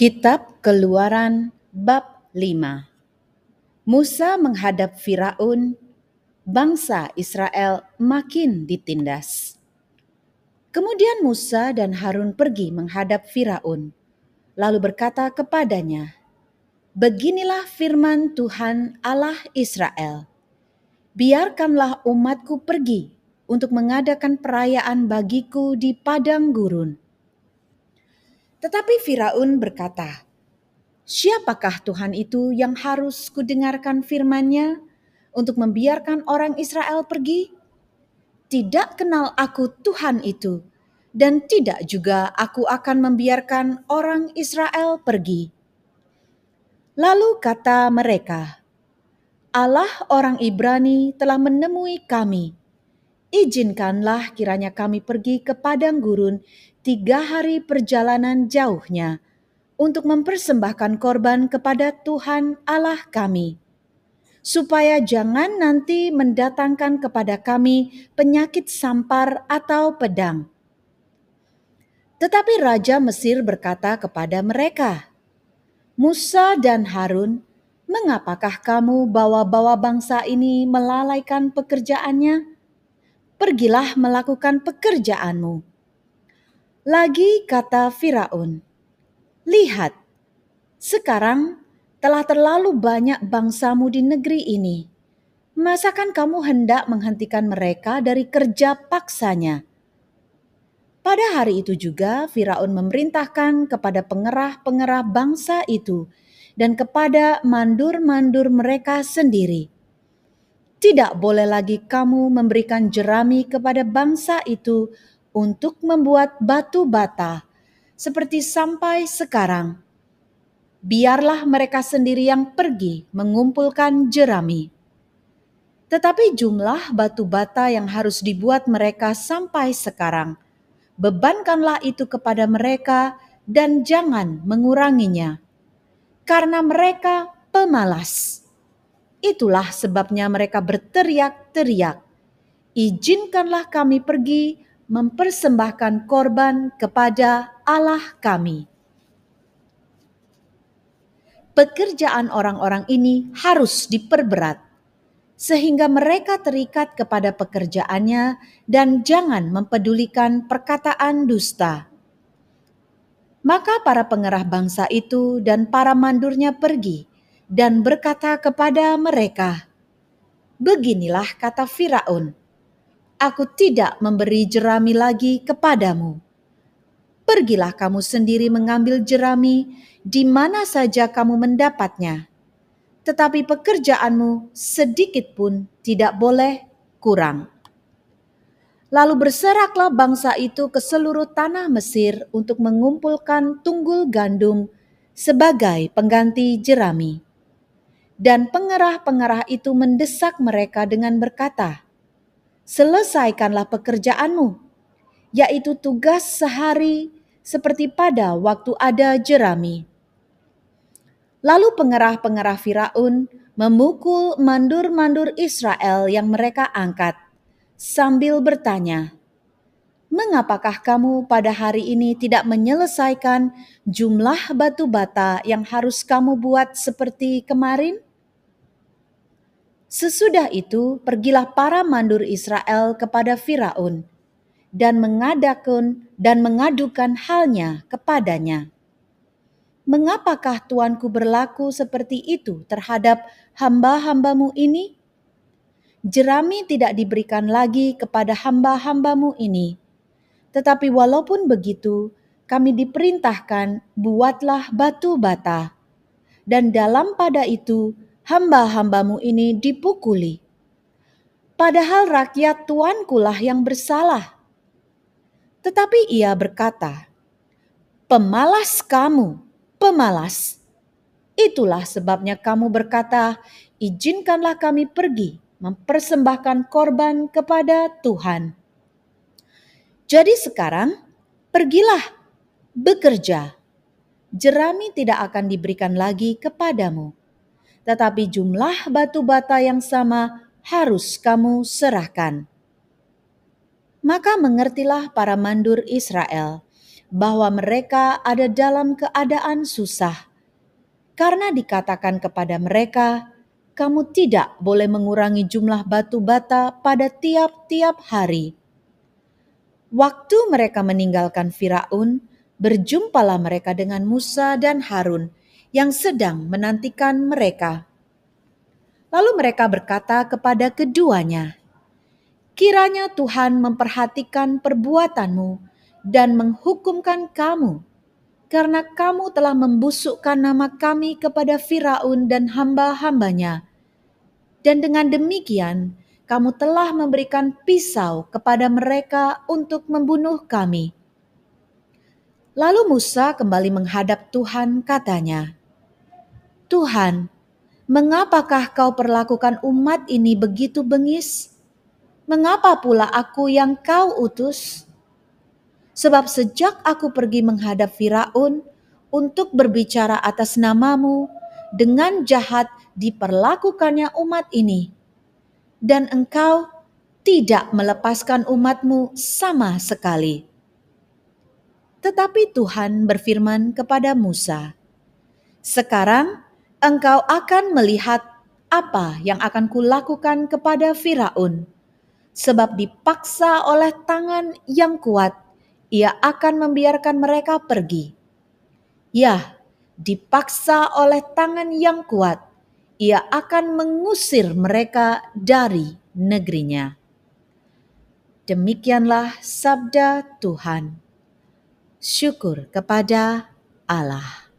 Kitab Keluaran bab 5 Musa menghadap Firaun, bangsa Israel makin ditindas. Kemudian Musa dan Harun pergi menghadap Firaun, lalu berkata kepadanya, Beginilah firman Tuhan Allah Israel, biarkanlah umatku pergi untuk mengadakan perayaan bagiku di padang gurun. Tetapi Firaun berkata, Siapakah Tuhan itu yang harus kudengarkan firman-Nya untuk membiarkan orang Israel pergi? Tidak kenal aku Tuhan itu, dan tidak juga aku akan membiarkan orang Israel pergi. Lalu kata mereka, Allah orang Ibrani telah menemui kami. Izinkanlah kiranya kami pergi ke padang gurun tiga hari perjalanan jauhnya untuk mempersembahkan korban kepada Tuhan Allah kami, supaya jangan nanti mendatangkan kepada kami penyakit sampar atau pedang. Tetapi Raja Mesir berkata kepada mereka, Musa dan Harun, mengapakah kamu bawa-bawa bangsa ini melalaikan pekerjaannya? Pergilah melakukan pekerjaanmu. Lagi kata Firaun, Lihat, sekarang telah terlalu banyak bangsamu di negeri ini. Masakan kamu hendak menghentikan mereka dari kerja paksanya? Pada hari itu juga Firaun memerintahkan kepada pengerah-pengerah bangsa itu dan kepada mandur-mandur mereka sendiri. Tidak boleh lagi kamu memberikan jerami kepada bangsa itu untuk membuat batu bata seperti sampai sekarang. Biarlah mereka sendiri yang pergi mengumpulkan jerami. Tetapi jumlah batu bata yang harus dibuat mereka sampai sekarang, bebankanlah itu kepada mereka dan jangan menguranginya. Karena mereka pemalas. Itulah sebabnya mereka berteriak-teriak, izinkanlah kami pergi mempersembahkan korban kepada Allah kami. Pekerjaan orang-orang ini harus diperberat, sehingga mereka terikat kepada pekerjaannya dan jangan mempedulikan perkataan dusta. Maka para pengerah bangsa itu dan para mandurnya pergi dan berkata kepada mereka, "Beginilah kata Firaun: aku tidak memberi jerami lagi kepadamu. Pergilah kamu sendiri mengambil jerami di mana saja kamu mendapatnya. Tetapi pekerjaanmu sedikit pun tidak boleh kurang. Lalu berseraklah bangsa itu ke seluruh tanah Mesir untuk mengumpulkan tunggul gandum sebagai pengganti jerami. Dan pengerah-pengerah itu mendesak mereka dengan berkata, selesaikanlah pekerjaanmu, yaitu tugas sehari seperti pada waktu ada jerami. Lalu pengerah-pengerah Firaun memukul mandur-mandur Israel yang mereka angkat sambil bertanya, "Mengapakah kamu pada hari ini tidak menyelesaikan jumlah batu bata yang harus kamu buat seperti kemarin?" Sesudah itu, pergilah para mandur Israel kepada Firaun dan mengadakan dan mengadukan halnya kepadanya. Mengapakah tuanku berlaku seperti itu terhadap hamba-hambamu ini? Jerami tidak diberikan lagi kepada hamba-hambamu ini. Tetapi walaupun begitu, kami diperintahkan buatlah batu bata. Dan dalam pada itu hamba-hambamu ini dipukuli. Padahal rakyat tuankulah yang bersalah. Tetapi ia berkata, Pemalas kamu, pemalas. Itulah sebabnya kamu berkata, izinkanlah kami pergi mempersembahkan korban kepada Tuhan. Jadi sekarang, pergilah, bekerja. Jerami tidak akan diberikan lagi kepadamu tetapi jumlah batu bata yang sama harus kamu serahkan. Maka mengertilah para mandur Israel bahwa mereka ada dalam keadaan susah, karena dikatakan kepada mereka, "Kamu tidak boleh mengurangi jumlah batu bata pada tiap-tiap hari." Waktu mereka meninggalkan Firaun, berjumpalah mereka dengan Musa dan Harun yang sedang menantikan mereka. Lalu mereka berkata kepada keduanya, "Kiranya Tuhan memperhatikan perbuatanmu dan menghukumkan kamu, karena kamu telah membusukkan nama kami kepada Firaun dan hamba-hambanya. Dan dengan demikian, kamu telah memberikan pisau kepada mereka untuk membunuh kami." Lalu Musa kembali menghadap Tuhan, katanya, "Tuhan, Mengapakah kau perlakukan umat ini begitu bengis? Mengapa pula aku yang kau utus? Sebab sejak aku pergi menghadap Firaun untuk berbicara atas namamu, dengan jahat diperlakukannya umat ini. Dan engkau tidak melepaskan umatmu sama sekali. Tetapi Tuhan berfirman kepada Musa, "Sekarang engkau akan melihat apa yang akan kulakukan kepada Firaun, sebab dipaksa oleh tangan yang kuat, ia akan membiarkan mereka pergi. Ya, dipaksa oleh tangan yang kuat, ia akan mengusir mereka dari negerinya. Demikianlah sabda Tuhan. Syukur kepada Allah.